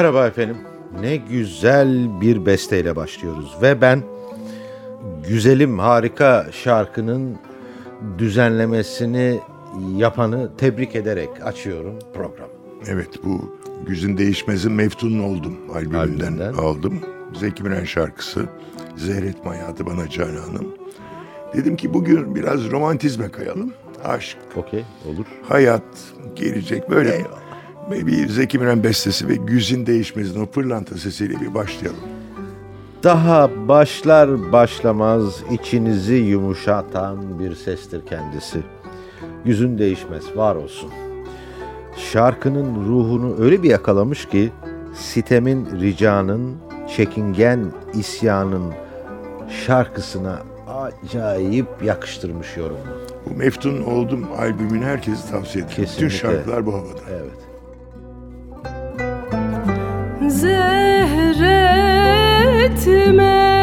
Merhaba efendim. Ne güzel bir besteyle başlıyoruz ve ben güzelim harika şarkının düzenlemesini yapanı tebrik ederek açıyorum programı. Evet bu Güzün Değişmez'in Meftun'un oldum albümünden, Albümünden. aldım. Zeki Müren şarkısı. Zehretme hayatı bana cananım. Dedim ki bugün biraz romantizme kayalım. Aşk, Okey olur. hayat, gelecek böyle bir Zeki Müren bestesi ve Güzin Değişmez'in o pırlanta sesiyle bir başlayalım. Daha başlar başlamaz içinizi yumuşatan bir sestir kendisi. Yüzün değişmez, var olsun. Şarkının ruhunu öyle bir yakalamış ki sitemin, ricanın, çekingen isyanın şarkısına acayip yakıştırmış yorumunu. Bu Meftun oldum albümünü herkese tavsiye ederim. Bütün Kesinlikle. şarkılar bu havada. Evet. Zehretme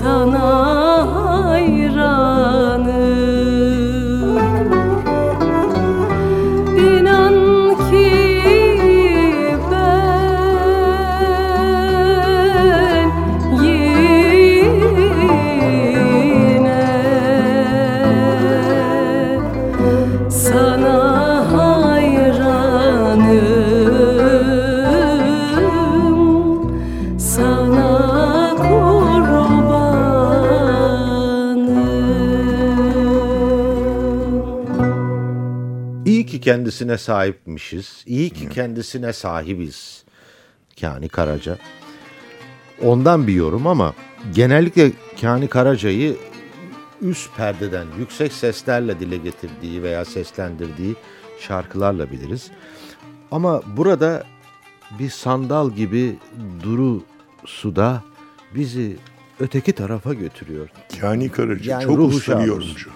能。Kendisine sahipmişiz. İyi ki kendisine sahibiz. Yani Karaca. Ondan bir yorum ama genellikle Kani Karaca'yı üst perdeden yüksek seslerle dile getirdiği veya seslendirdiği şarkılarla biliriz. Ama burada bir sandal gibi duru suda bizi öteki tarafa götürüyor. Kani Karaca Yani çok usta bir yorumcu.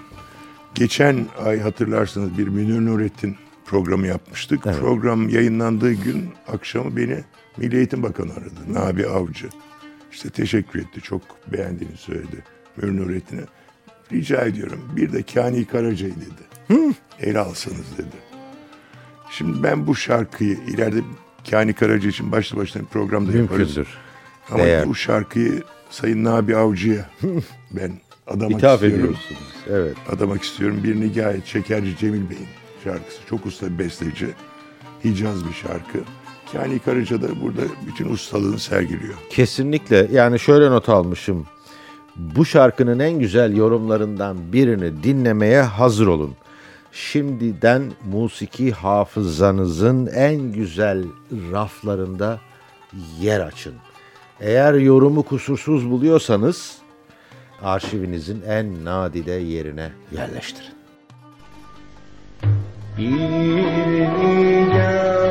Geçen ay hatırlarsınız bir Münir Nurettin programı yapmıştık. Evet. Program yayınlandığı gün akşamı beni Milli Eğitim Bakanı aradı. Nabi Avcı. İşte teşekkür etti. Çok beğendiğini söyledi. Münir Nurettin'e. Rica ediyorum bir de Kani Karaca'yı dedi. Ele alsanız dedi. Şimdi ben bu şarkıyı ileride Kani Karaca için başlı başına bir programda yaparız. Mümkündür. Ama Değer. bu şarkıyı Sayın Nabi Avcı'ya ben adamak İthaf istiyorum. ediyorsunuz. Evet. Adamak istiyorum. Bir Nigayet Şekerci Cemil Bey'in şarkısı. Çok usta bir besteci. Hicaz bir şarkı. Kani Karaca da burada bütün ustalığını sergiliyor. Kesinlikle yani şöyle not almışım. Bu şarkının en güzel yorumlarından birini dinlemeye hazır olun. Şimdiden musiki hafızanızın en güzel raflarında yer açın. Eğer yorumu kusursuz buluyorsanız arşivinizin en nadide yerine yerleştirin. Bir rica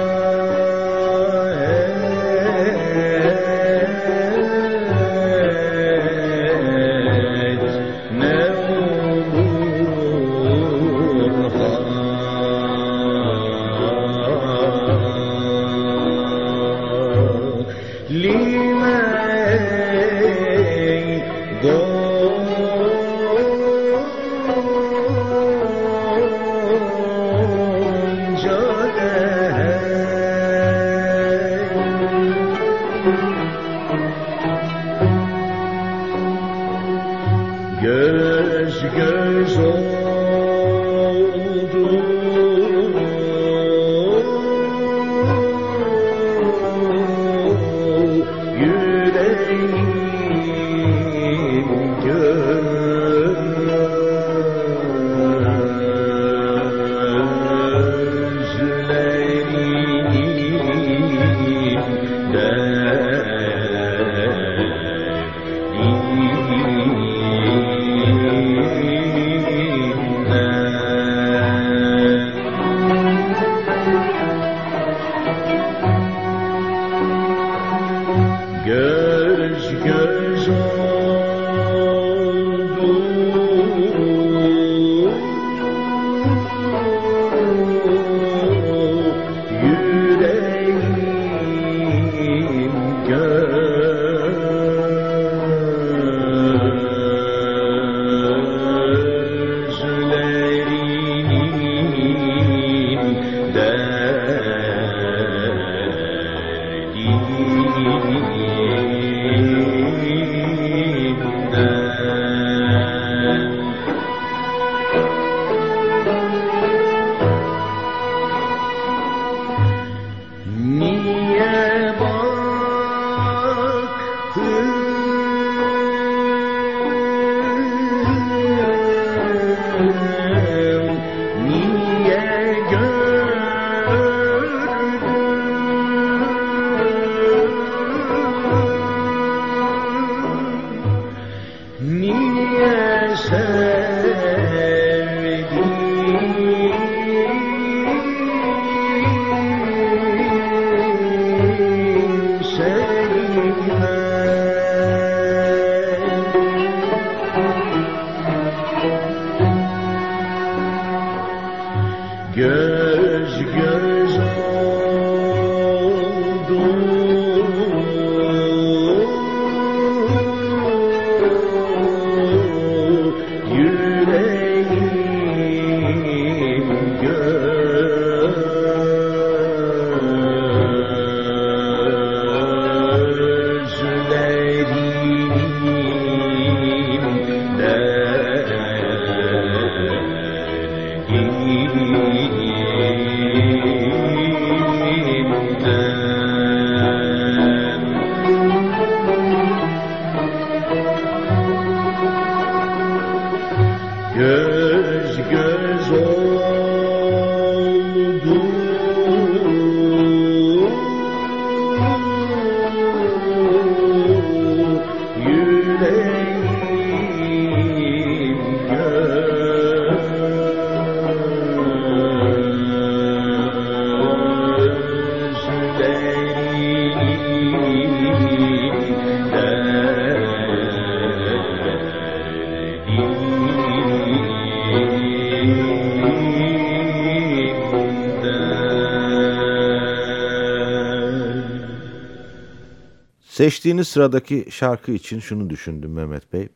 Seçtiğiniz sıradaki şarkı için şunu düşündüm Mehmet Bey.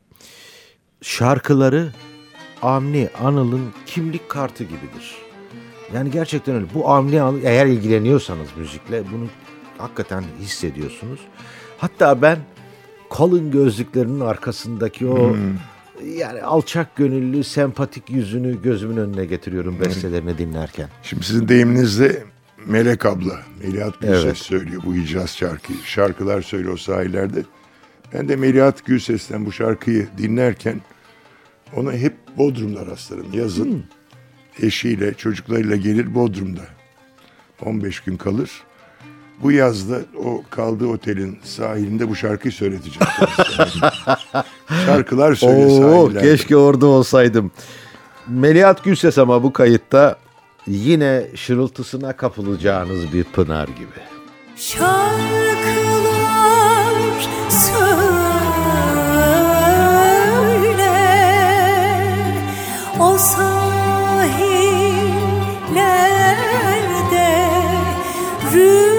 Şarkıları Avni Anıl'ın kimlik kartı gibidir. Yani gerçekten öyle. Bu Avni Anıl eğer ilgileniyorsanız müzikle bunu hakikaten hissediyorsunuz. Hatta ben kalın gözlüklerinin arkasındaki o yani alçak gönüllü, sempatik yüzünü gözümün önüne getiriyorum bestelerini dinlerken. Şimdi sizin deyiminizde Melek abla, Melihat Gülses Evet. söylüyor bu Hicaz şarkıyı. Şarkılar söylüyor o sahillerde. Ben de Melihat Gülses'ten bu şarkıyı dinlerken ona hep Bodrum'da rastlarım. Yazın eşiyle, çocuklarıyla gelir Bodrum'da. 15 gün kalır. Bu yazda o kaldığı otelin sahilinde bu şarkıyı söyleteceğim. Şarkılar söyle Oo, sahillerde. keşke orada olsaydım. Melihat Gülses ama bu kayıtta yine şırıltısına kapılacağınız bir pınar gibi. Şarkılar söyle o sahillerde rüzgarlar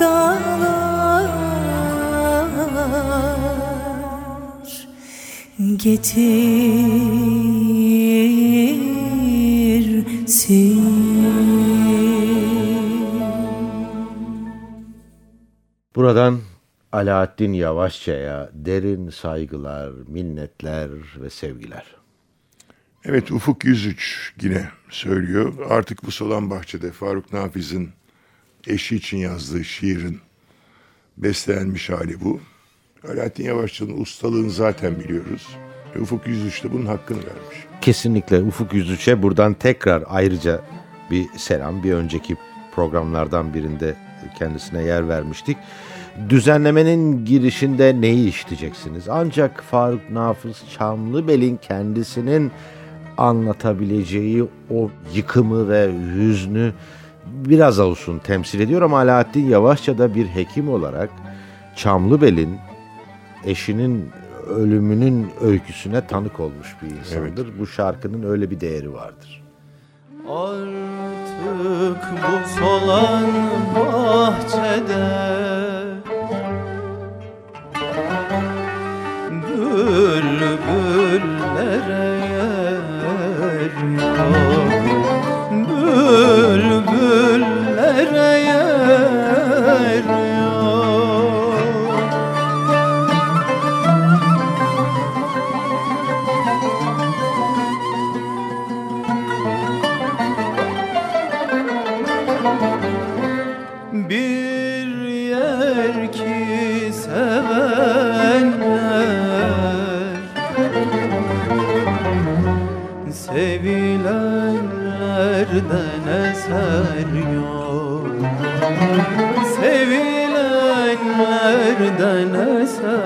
dalgalar getirsin. Buradan Alaaddin Yavaşça'ya derin saygılar, minnetler ve sevgiler. Evet Ufuk 103 yine söylüyor. Artık bu solan bahçede Faruk Nafiz'in eşi için yazdığı şiirin beslenmiş hali bu. Alaaddin Yavaşçı'nın ustalığını zaten biliyoruz. Ve Ufuk 103 de bunun hakkını vermiş. Kesinlikle Ufuk Yüzüç'e buradan tekrar ayrıca bir selam. Bir önceki programlardan birinde kendisine yer vermiştik. Düzenlemenin girişinde neyi işleyeceksiniz? Ancak Faruk Nafız Çamlıbel'in kendisinin anlatabileceği o yıkımı ve hüznü biraz olsun temsil ediyor ama Alaaddin Yavaşça da bir hekim olarak Çamlıbel'in eşinin ölümünün öyküsüne tanık olmuş bir insandır. Bu şarkının öyle bir değeri vardır. Artık bu solan bahçede Bülbüllere yer yok Sevilenlerden eser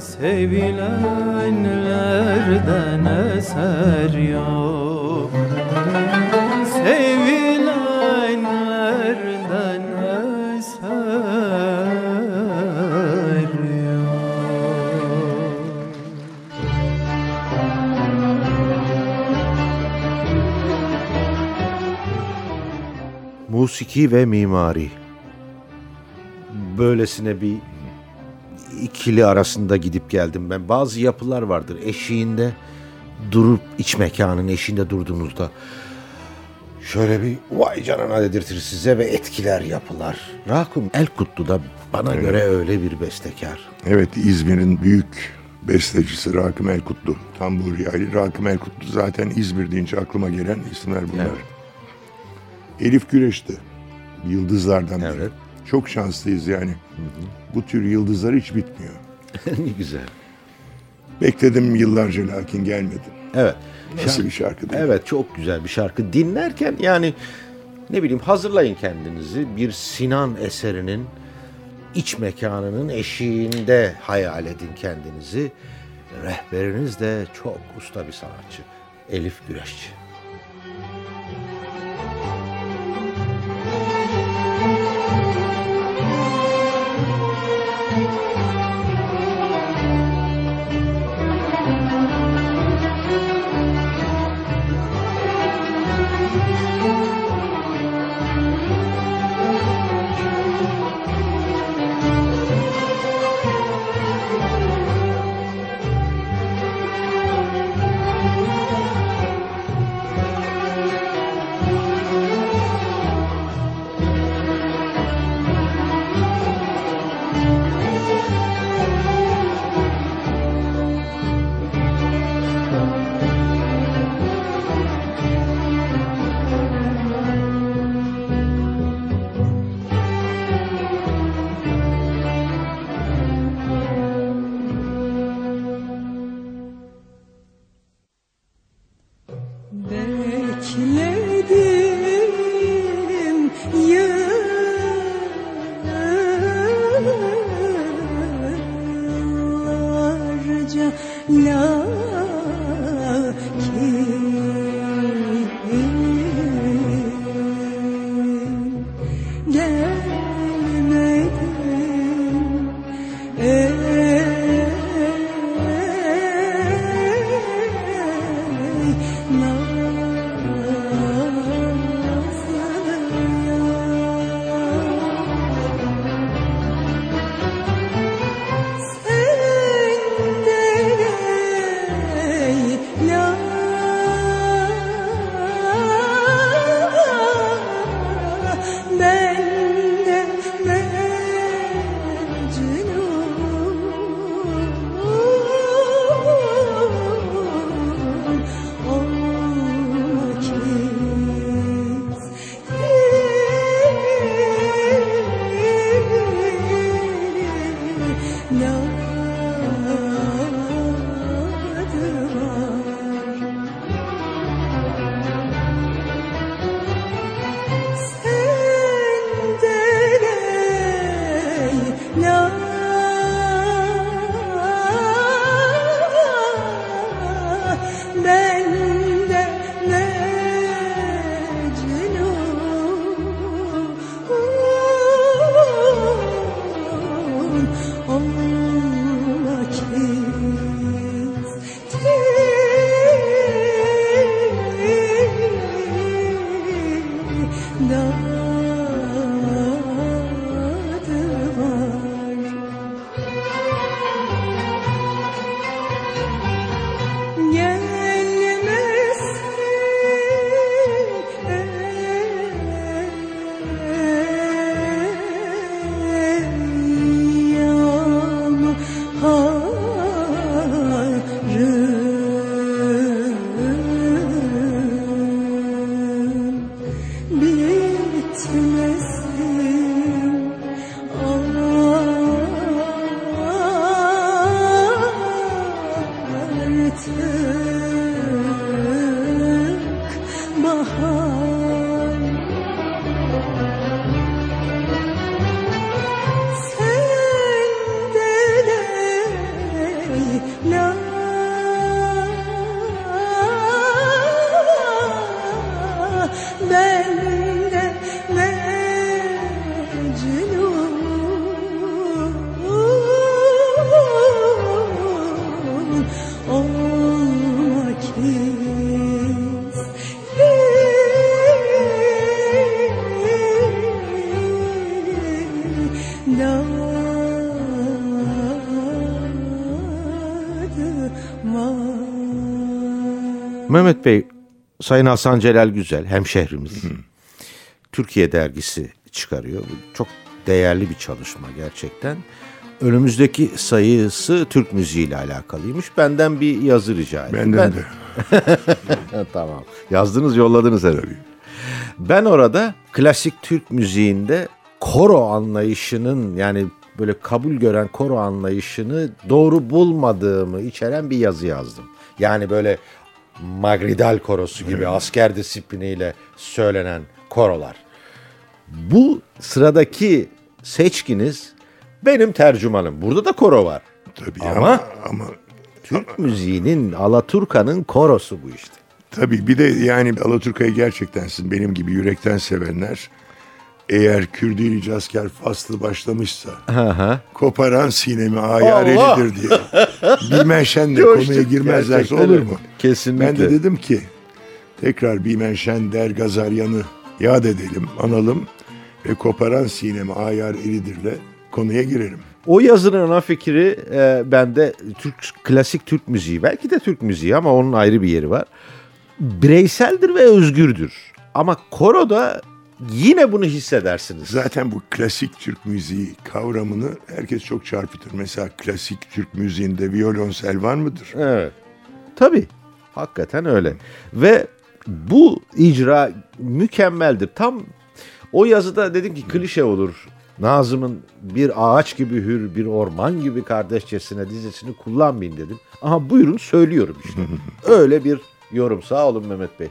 Sevilenlerden eser yok Sevilenlerden eser yok Musiki ve mimari. Böylesine bir ikili arasında gidip geldim ben. Bazı yapılar vardır eşiğinde durup iç mekanın eşiğinde durduğunuzda şöyle bir vay canına dedirtir size ve etkiler yapılar. Rakum Elkutlu da bana göre öyle bir bestekar. Evet İzmir'in büyük bestecisi Rakım Elkutlu. Tambur yaylı. Rakım Elkutlu zaten İzmir deyince aklıma gelen isimler bunlar. Evet. Elif Güreş'ti. Yıldızlardan biri. Çok şanslıyız yani. Bu tür yıldızlar hiç bitmiyor. ne güzel. Bekledim yıllarca lakin gelmedi. Evet. Nasıl bir şarkı değil? Evet çok güzel bir şarkı. Dinlerken yani ne bileyim hazırlayın kendinizi bir Sinan eserinin iç mekanının eşiğinde hayal edin kendinizi. Rehberiniz de çok usta bir sanatçı. Elif Güreşçi. Mehmet Bey, Sayın Hasan Celal Güzel, hemşehrimiz. Türkiye dergisi çıkarıyor. Bu çok değerli bir çalışma gerçekten. Önümüzdeki sayısı Türk müziği ile alakalıymış. Benden bir yazı rica ettim. Benden Ben- de. Tamam. Yazdınız yolladınız herhalde. Ben orada klasik Türk müziğinde koro anlayışının yani böyle kabul gören koro anlayışını doğru bulmadığımı içeren bir yazı yazdım. Yani böyle Magridal korosu gibi asker disipliniyle söylenen korolar. Bu sıradaki seçkiniz benim tercümanım. Burada da koro var. Tabii Ama- ama, ama Türk müziğinin, Alaturka'nın korosu bu işte. tabii bir de yani Alaturka'yı gerçekten siz benim gibi yürekten sevenler eğer Kürdili Casker faslı başlamışsa koparan sinemi ayar Allah! elidir diye Bimenşen'le Coştuk konuya girmezlerse olur mu? Kesinlikle. Ben de dedim ki tekrar Bimenşen der Gazaryan'ı yad edelim, analım ve koparan sinemi ayar elidirle konuya girelim. O yazının ana fikri e, bende Türk klasik Türk müziği belki de Türk müziği ama onun ayrı bir yeri var. Bireyseldir ve özgürdür. Ama koroda yine bunu hissedersiniz. Zaten bu klasik Türk müziği kavramını herkes çok çarpıtır. Mesela klasik Türk müziğinde violonsel var mıdır? Evet. Tabii. Hakikaten öyle. Ve bu icra mükemmeldir. Tam o yazıda dedim ki klişe olur. Nazım'ın bir ağaç gibi hür, bir orman gibi kardeşçesine dizisini kullanmayın dedim. Aha buyurun söylüyorum işte. Öyle bir yorum. Sağ olun Mehmet Bey.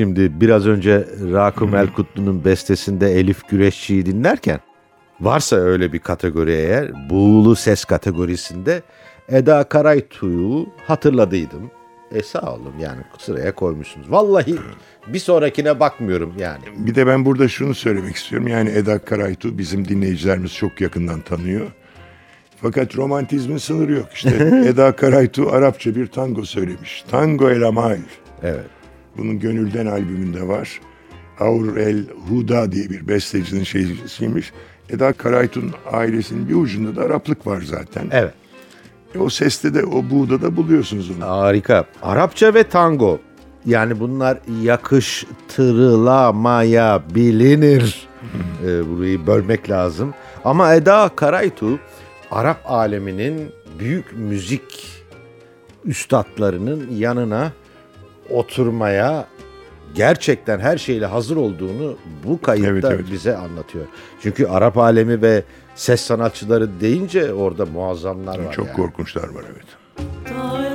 Şimdi biraz önce Rakım Elkutlu'nun bestesinde Elif Güreşçi'yi dinlerken varsa öyle bir kategori eğer buğulu ses kategorisinde Eda Karaytuğ'u hatırladıydım. E sağ olun yani sıraya koymuşsunuz. Vallahi bir sonrakine bakmıyorum yani. Bir de ben burada şunu söylemek istiyorum. Yani Eda Karaytu bizim dinleyicilerimiz çok yakından tanıyor. Fakat romantizmin sınırı yok. İşte Eda Karaytu Arapça bir tango söylemiş. Tango el Amal. Evet. Bunun Gönülden albümünde var. Aur el Huda diye bir bestecinin şeysiymiş. Eda Karaytu'nun ailesinin bir ucunda da Araplık var zaten. Evet. E, o seste de o buğda da buluyorsunuz onu. Harika. Arapça ve tango. Yani bunlar yakıştırılamaya bilinir. ee, burayı bölmek lazım. Ama Eda Karaytu Arap aleminin büyük müzik üstadlarının yanına oturmaya gerçekten her şeyle hazır olduğunu bu kayıtta evet, evet. bize anlatıyor. Çünkü Arap alemi ve ses sanatçıları deyince orada muazzamlar var. Çok yani. korkunçlar var evet. Doğru.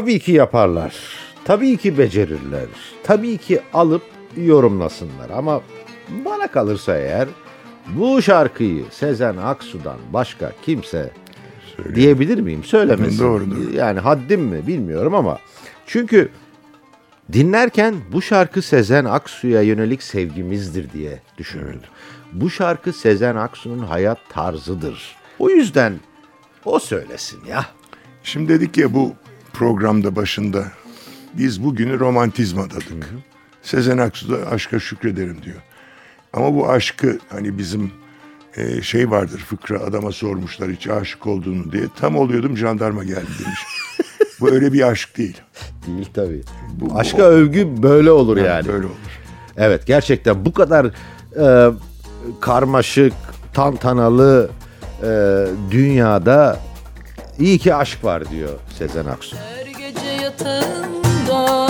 Tabii ki yaparlar. Tabii ki becerirler. Tabii ki alıp yorumlasınlar. Ama bana kalırsa eğer bu şarkıyı Sezen Aksu'dan başka kimse diyebilir miyim? Söylemesin. Doğrudur. Yani haddim mi bilmiyorum ama çünkü dinlerken bu şarkı Sezen Aksu'ya yönelik sevgimizdir diye düşünürdüm. Bu şarkı Sezen Aksu'nun hayat tarzıdır. O yüzden o söylesin ya. Şimdi dedik ya bu programda başında biz bugünü romantizm adadık. Sezen Aksu da aşka şükrederim diyor. Ama bu aşkı hani bizim e, şey vardır fıkra adama sormuşlar hiç aşık olduğunu diye. Tam oluyordum jandarma geldi demiş. bu öyle bir aşk değil. Değil tabii. Bu- Aşka övgü böyle olur yani. Böyle olur. Evet gerçekten bu kadar e, karmaşık, tantanalı e, dünyada iyi ki aşk var diyor Sezen Aksu. Her gece yatağımda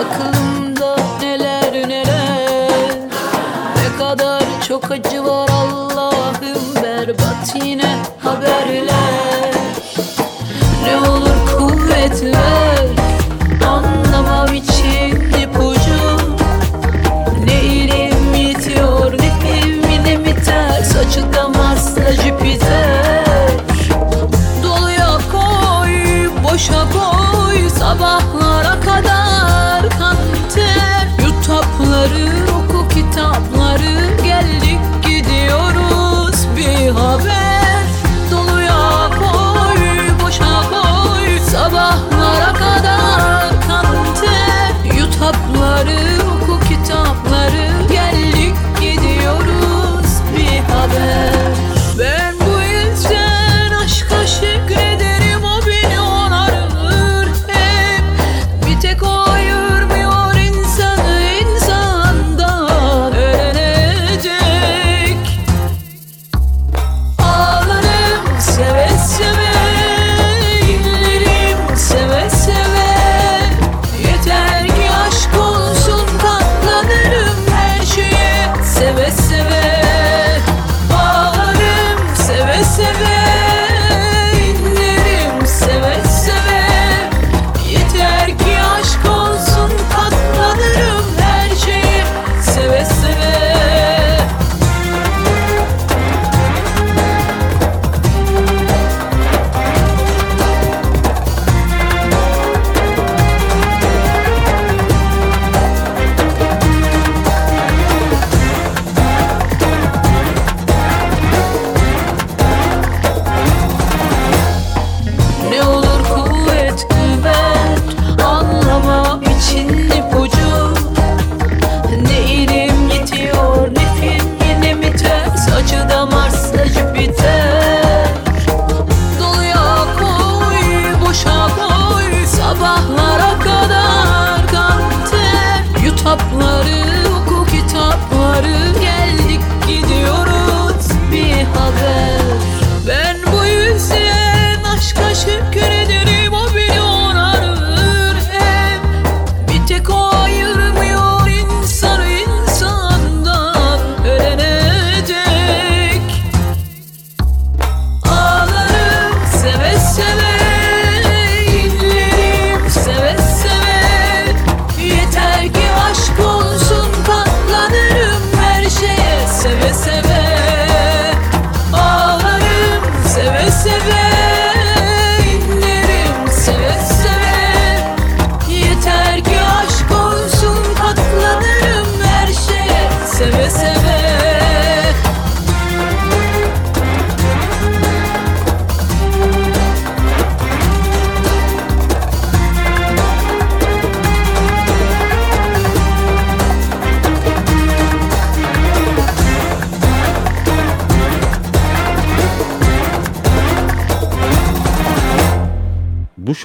Aklımda neler neler Ne kadar çok acı var Allah'ım Berbat yine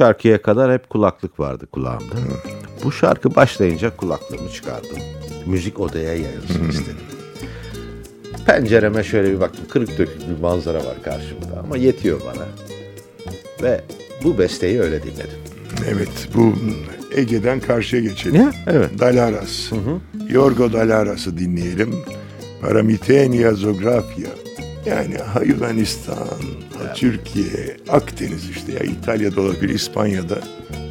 şarkıya kadar hep kulaklık vardı kulağımda. Bu şarkı başlayınca kulaklığımı çıkardım. Müzik odaya yayılsın istedim. Pencereme şöyle bir baktım. Kırık dökük bir manzara var karşımda ama yetiyor bana. Ve bu besteyi öyle dinledim. Evet bu Ege'den karşıya geçelim. Ya, evet. Dalaras. Yorgo Dalaras'ı dinleyelim. Paramitenia Zografya. Yani Yunanistan, ha Türkiye, Akdeniz işte ya İtalya'da olabilir, İspanya'da.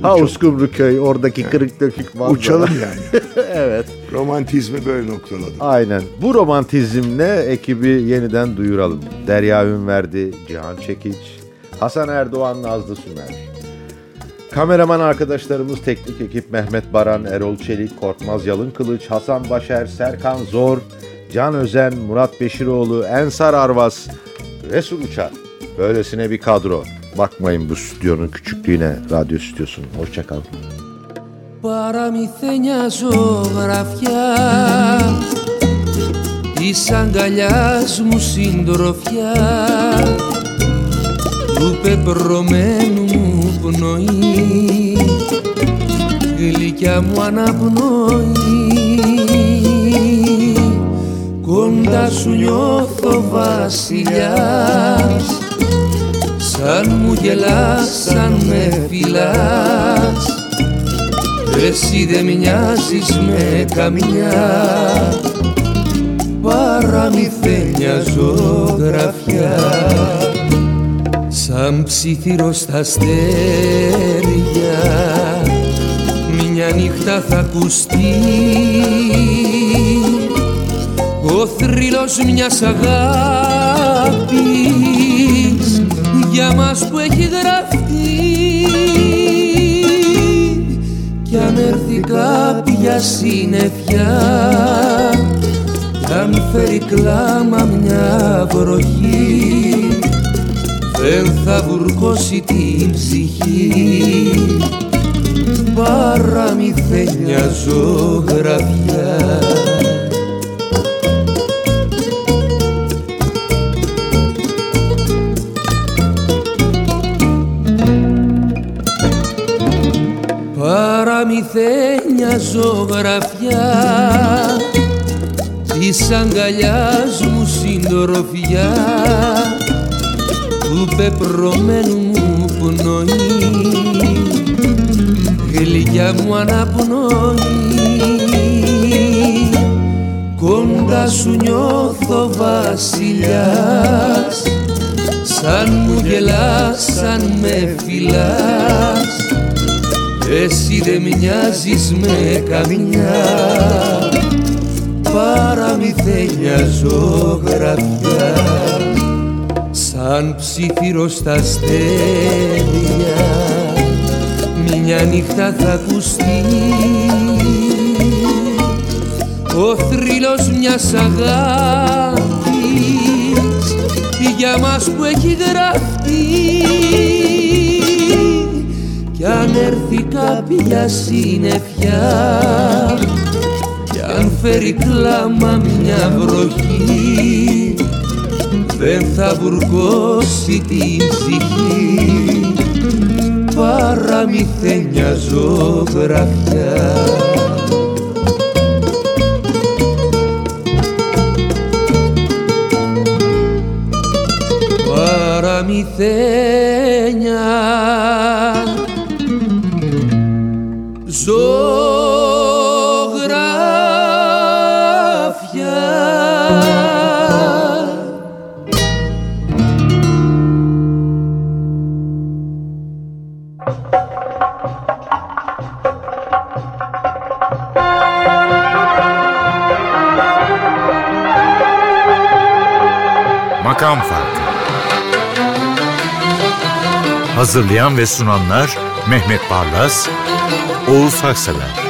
Ha Uçalım- Uskumru köy oradaki kırık dökük manzara. Uçalım yani. evet. Romantizmi böyle noktaladım. Aynen. Bu romantizmle ekibi yeniden duyuralım. Derya Ünverdi, Cihan Çekiç, Hasan Erdoğan, Nazlı Sümer. Kameraman arkadaşlarımız teknik ekip Mehmet Baran, Erol Çelik, Korkmaz Yalın Kılıç, Hasan Başer, Serkan Zor, Can Özen, Murat Beşiroğlu, Ensar Arvas, Resul Uçar. Böylesine bir kadro. Bakmayın bu stüdyonun küçüklüğüne, radyo stüdyosunun. Hoşçakalın. Παραμυθένια ζωγραφιά Της αγκαλιάς μου συντροφιά Του πεπρωμένου μου πνοή Γλυκιά μου αναπνοή Κοντά σου νιώθω βασιλιάς. Σαν μου γελάς, σαν με φυλάς. Εσύ δεν μοιάζεις με καμιά. Παραμυθένια ζωγραφιά. Σαν ψήθυρο στα αστέρια. Μια νύχτα θα ακουστεί ο θρύλος μιας αγάπης για μας που έχει γραφτεί. Κι αν έρθει κάποια συννεφιά κι αν φέρει κλάμα μια βροχή δεν θα βουρκώσει την ψυχή. Παραμυθένια ζωγραφιά ζωγραφιά της αγκαλιάς μου συντροφιά του πεπρωμένου μου πνοή. Γλυκιά μου αναπνοή κοντά σου νιώθω βασιλιάς. Σαν μου γελάς, σαν με φυλάς εσύ δεν μοιάζεις με καμιά. Παραμυθένια ζωγραφιά. Σαν ψήφιρο στα αστέρια μια νύχτα θα ακουστεί. Ο θρύλος μιας αγάπης για μας που έχει γραφτεί κι αν έρθει κάποια συννεφιά κι αν φέρει κλάμα μια βροχή δεν θα βουρκώσει την ψυχή. Παραμυθένια ζωγραφιά. Παραμυθένια Makam Farkı. Hazırlayan ve sunanlar Mehmet Barlas, Oğuz Haksever